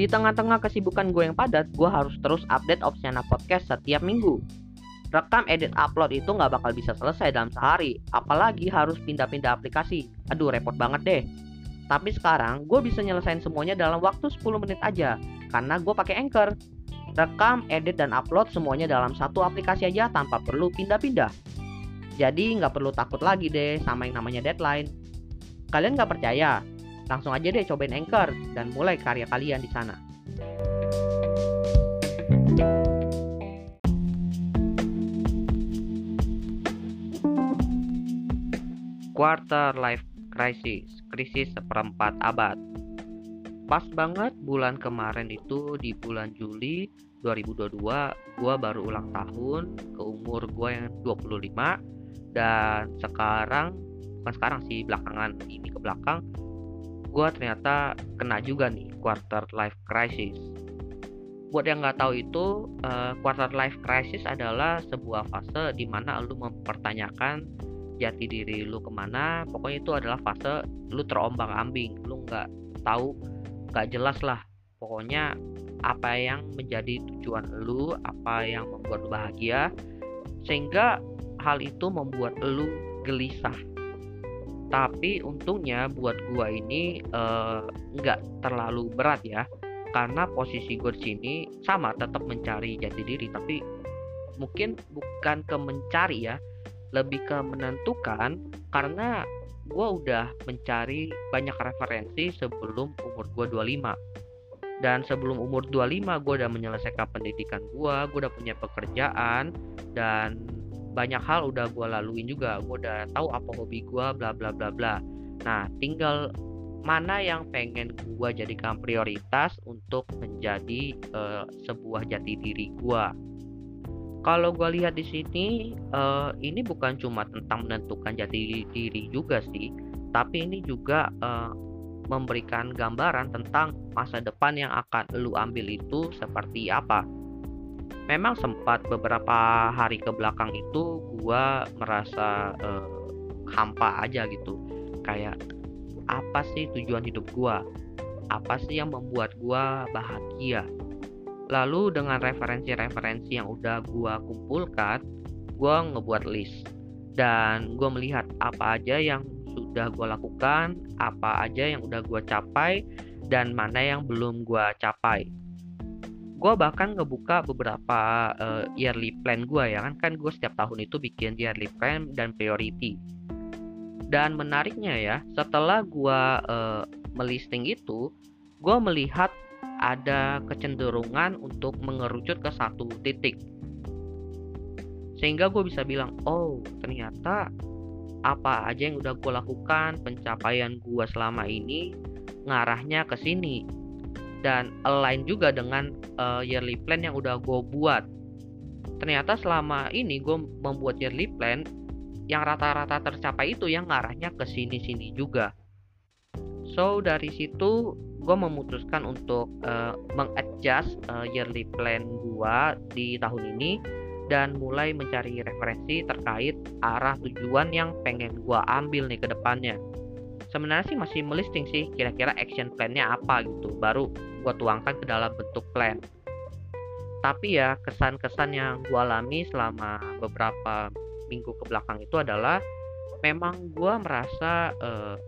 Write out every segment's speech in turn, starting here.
Di tengah-tengah kesibukan gue yang padat, gue harus terus update Opsiana Podcast setiap minggu. Rekam, edit, upload itu nggak bakal bisa selesai dalam sehari, apalagi harus pindah-pindah aplikasi. Aduh, repot banget deh. Tapi sekarang gue bisa nyelesain semuanya dalam waktu 10 menit aja, karena gue pakai Anchor. Rekam, edit, dan upload semuanya dalam satu aplikasi aja tanpa perlu pindah-pindah. Jadi nggak perlu takut lagi deh sama yang namanya deadline. Kalian nggak percaya? Langsung aja deh cobain Anchor dan mulai karya kalian di sana. Quarter Life Crisis, krisis seperempat abad. Pas banget bulan kemarin itu di bulan Juli 2022 gue baru ulang tahun ke umur gue yang 25 dan sekarang bukan sekarang sih belakangan ini ke belakang gue ternyata kena juga nih quarter life crisis. Buat yang nggak tahu itu uh, quarter life crisis adalah sebuah fase di mana lu mempertanyakan jati diri lu ke mana. Pokoknya itu adalah fase lu terombang ambing lu nggak tahu nggak jelas lah. Pokoknya apa yang menjadi tujuan lu apa yang membuat lu bahagia. Sehingga hal itu membuat lu gelisah tapi untungnya buat gua ini uh, nggak terlalu berat ya. Karena posisi di sini sama tetap mencari jati diri. Tapi mungkin bukan ke mencari ya lebih ke menentukan. Karena gue udah mencari banyak referensi sebelum umur gue 25 dan sebelum umur 25 gue udah menyelesaikan pendidikan gue gue udah punya pekerjaan dan banyak hal udah gue laluin juga. Gue udah tahu apa hobi gue bla bla bla bla. Nah tinggal mana yang pengen gue jadikan prioritas untuk menjadi uh, sebuah jati diri gue kalau gue lihat di sini uh, ini bukan cuma tentang menentukan jati diri juga sih tapi ini juga uh, memberikan gambaran tentang masa depan yang akan lu ambil itu seperti apa memang sempat beberapa hari ke belakang itu gue merasa uh, hampa aja gitu. Kayak apa sih tujuan hidup gue apa sih yang membuat gue bahagia? Lalu dengan referensi-referensi yang udah gue kumpulkan, gue ngebuat list. Dan gue melihat apa aja yang sudah gue lakukan, apa aja yang udah gue capai, dan mana yang belum gue capai. Gue bahkan ngebuka beberapa uh, yearly plan gue ya kan. Kan gue setiap tahun itu bikin yearly plan dan priority. Dan menariknya ya, setelah gue uh, melisting itu, gue melihat ada kecenderungan untuk mengerucut ke satu titik. Sehingga gue bisa bilang oh ternyata apa aja yang udah gue lakukan pencapaian gue selama ini ngarahnya ke sini dan align juga dengan uh, yearly plan yang udah gue buat ternyata selama ini gue membuat yearly plan yang rata-rata tercapai itu yang ngarahnya ke sini-sini juga so dari situ gue memutuskan untuk uh, mengadjust uh, yearly plan gue di tahun ini dan mulai mencari referensi terkait arah tujuan yang pengen gue ambil nih ke depannya. Sebenarnya sih masih melisting sih kira-kira action plan-nya apa gitu, baru gue tuangkan ke dalam bentuk plan. Tapi ya kesan-kesan yang gue alami selama beberapa minggu ke belakang itu adalah memang gue merasa uh,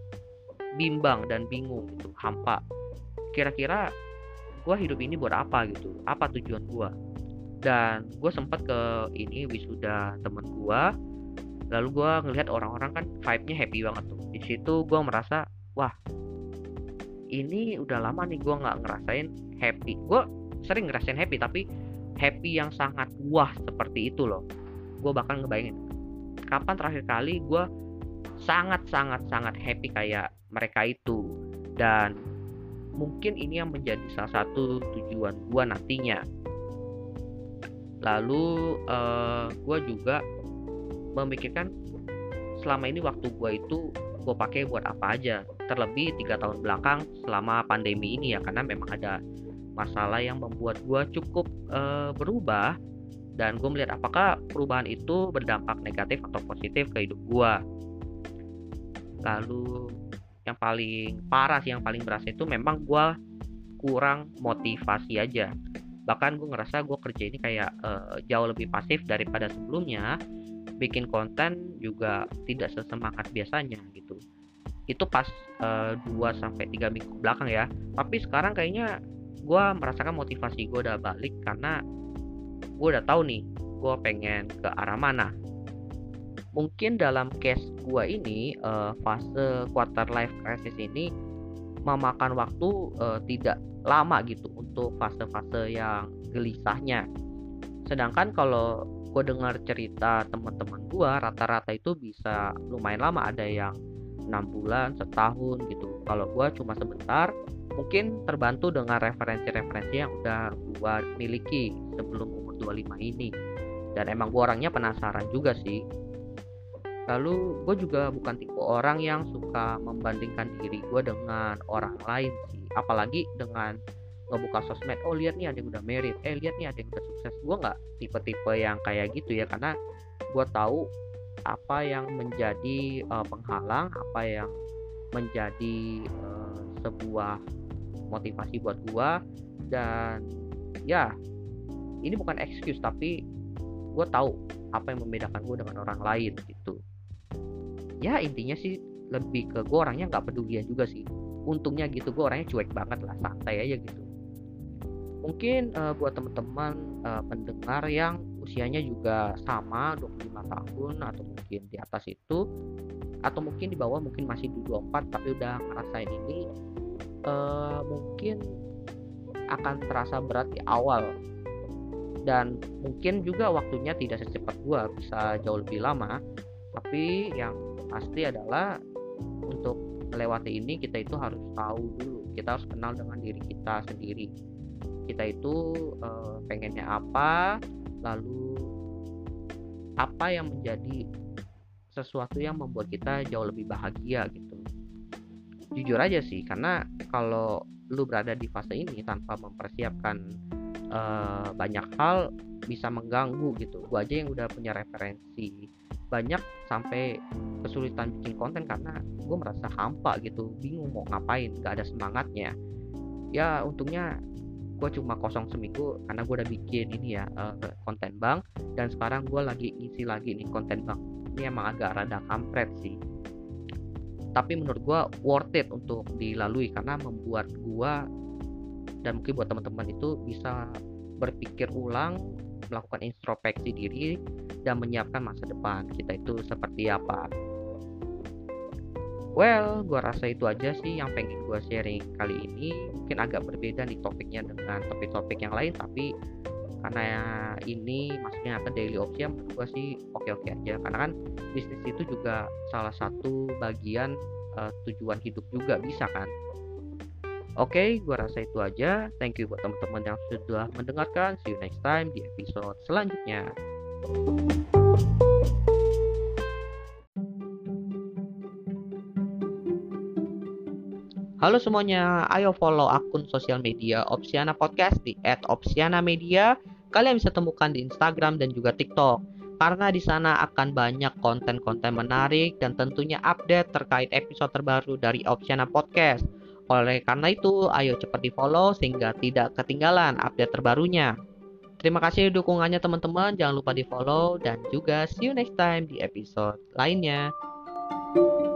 bimbang dan bingung gitu, hampa. Kira-kira gue hidup ini buat apa gitu apa tujuan gue dan gue sempat ke ini wisuda temen gue lalu gue ngelihat orang-orang kan vibe-nya happy banget tuh di situ gue merasa wah ini udah lama nih gue nggak ngerasain happy. Gue sering ngerasain happy tapi happy yang sangat wah seperti itu loh. Gue bahkan ngebayangin kapan terakhir kali gue sangat sangat sangat happy kayak mereka itu. Dan mungkin ini yang menjadi salah satu tujuan gue nantinya. Lalu uh, eh, gue juga memikirkan selama ini waktu gue itu gue pakai buat apa aja. Terlebih tiga tahun belakang selama pandemi ini ya karena memang ada masalah yang membuat gue cukup uh, berubah. Dan gue melihat apakah perubahan itu berdampak negatif atau positif ke hidup gue lalu yang paling parah sih yang paling berasa itu memang gue kurang motivasi aja. Bahkan gue ngerasa gue kerja ini kayak uh, jauh lebih pasif daripada sebelumnya bikin konten juga tidak sesemangat biasanya gitu. Itu pas uh, eh, 2 sampai 3 minggu belakang ya. Tapi sekarang kayaknya gue merasakan motivasi gue udah balik karena gue udah tahu nih gue pengen ke arah mana. Mungkin dalam case gue ini uh, fase quarter life crisis ini memakan waktu uh, tidak lama gitu untuk fase-fase yang gelisahnya. Sedangkan kalau gue dengar cerita teman-teman gue rata-rata itu bisa lumayan lama ada yang enam bulan setahun gitu. Kalau gue cuma sebentar mungkin terbantu dengan referensi-referensi yang udah gue miliki sebelum umur 25 ini. Dan emang gue orangnya penasaran juga sih. Lalu gue juga bukan tipe orang yang suka membandingkan diri gue dengan orang lain sih. Apalagi dengan ngebuka sosmed oh lihat nih ada yang udah merit eh lihat nih ada yang udah sukses. Gue nggak tipe-tipe yang kayak gitu ya karena gue tahu apa yang menjadi uh, penghalang apa yang menjadi uh, sebuah motivasi buat gue dan ya ini bukan excuse tapi gue tahu apa yang membedakan gue dengan orang lain gitu. Ya intinya sih lebih ke gue orangnya nggak pedulian juga sih. Untungnya gitu gue orangnya cuek banget lah santai aja gitu mungkin uh, buat teman-teman uh, pendengar yang usianya juga sama 25 tahun atau mungkin di atas itu atau mungkin di bawah mungkin masih di 24 tapi udah ngerasain ini uh, mungkin akan terasa berat di awal. Dan mungkin juga waktunya tidak secepat gua bisa jauh lebih lama. Tapi yang pasti adalah untuk melewati ini kita itu harus tahu dulu kita harus kenal dengan diri kita sendiri kita itu uh, pengennya apa lalu apa yang menjadi sesuatu yang membuat kita jauh lebih bahagia gitu. Jujur aja sih karena kalau lu berada di fase ini tanpa mempersiapkan uh, banyak hal bisa mengganggu gitu. Gua aja yang udah punya referensi banyak sampai kesulitan bikin konten karena gue merasa hampa gitu. Bingung mau ngapain gak ada semangatnya. Ya untungnya gue cuma kosong seminggu karena gue udah bikin ini ya uh, konten bang dan sekarang gue lagi ngisi lagi nih konten bang ini emang agak rada kampret sih. Tapi menurut gue worth it untuk dilalui karena membuat gue dan mungkin buat teman-teman itu bisa berpikir ulang melakukan introspeksi diri dan menyiapkan masa depan kita itu seperti apa. Well, gue rasa itu aja sih yang pengen gue sharing kali ini. Mungkin agak berbeda nih topiknya dengan topik-topik yang lain, tapi karena ini maksudnya ke daily option menurut gue sih oke-oke aja. Karena kan bisnis itu juga salah satu bagian uh, tujuan hidup juga bisa kan. Oke, okay, gue rasa itu aja. Thank you buat teman-teman yang sudah mendengarkan. See you next time di episode selanjutnya. Halo semuanya, ayo follow akun sosial media Opsiana Podcast di @opsiana_media. Kalian bisa temukan di Instagram dan juga TikTok. Karena di sana akan banyak konten-konten menarik dan tentunya update terkait episode terbaru dari Opsiana Podcast. Oleh karena itu, ayo cepat di follow sehingga tidak ketinggalan update terbarunya. Terima kasih dukungannya teman-teman, jangan lupa di follow dan juga see you next time di episode lainnya. thank you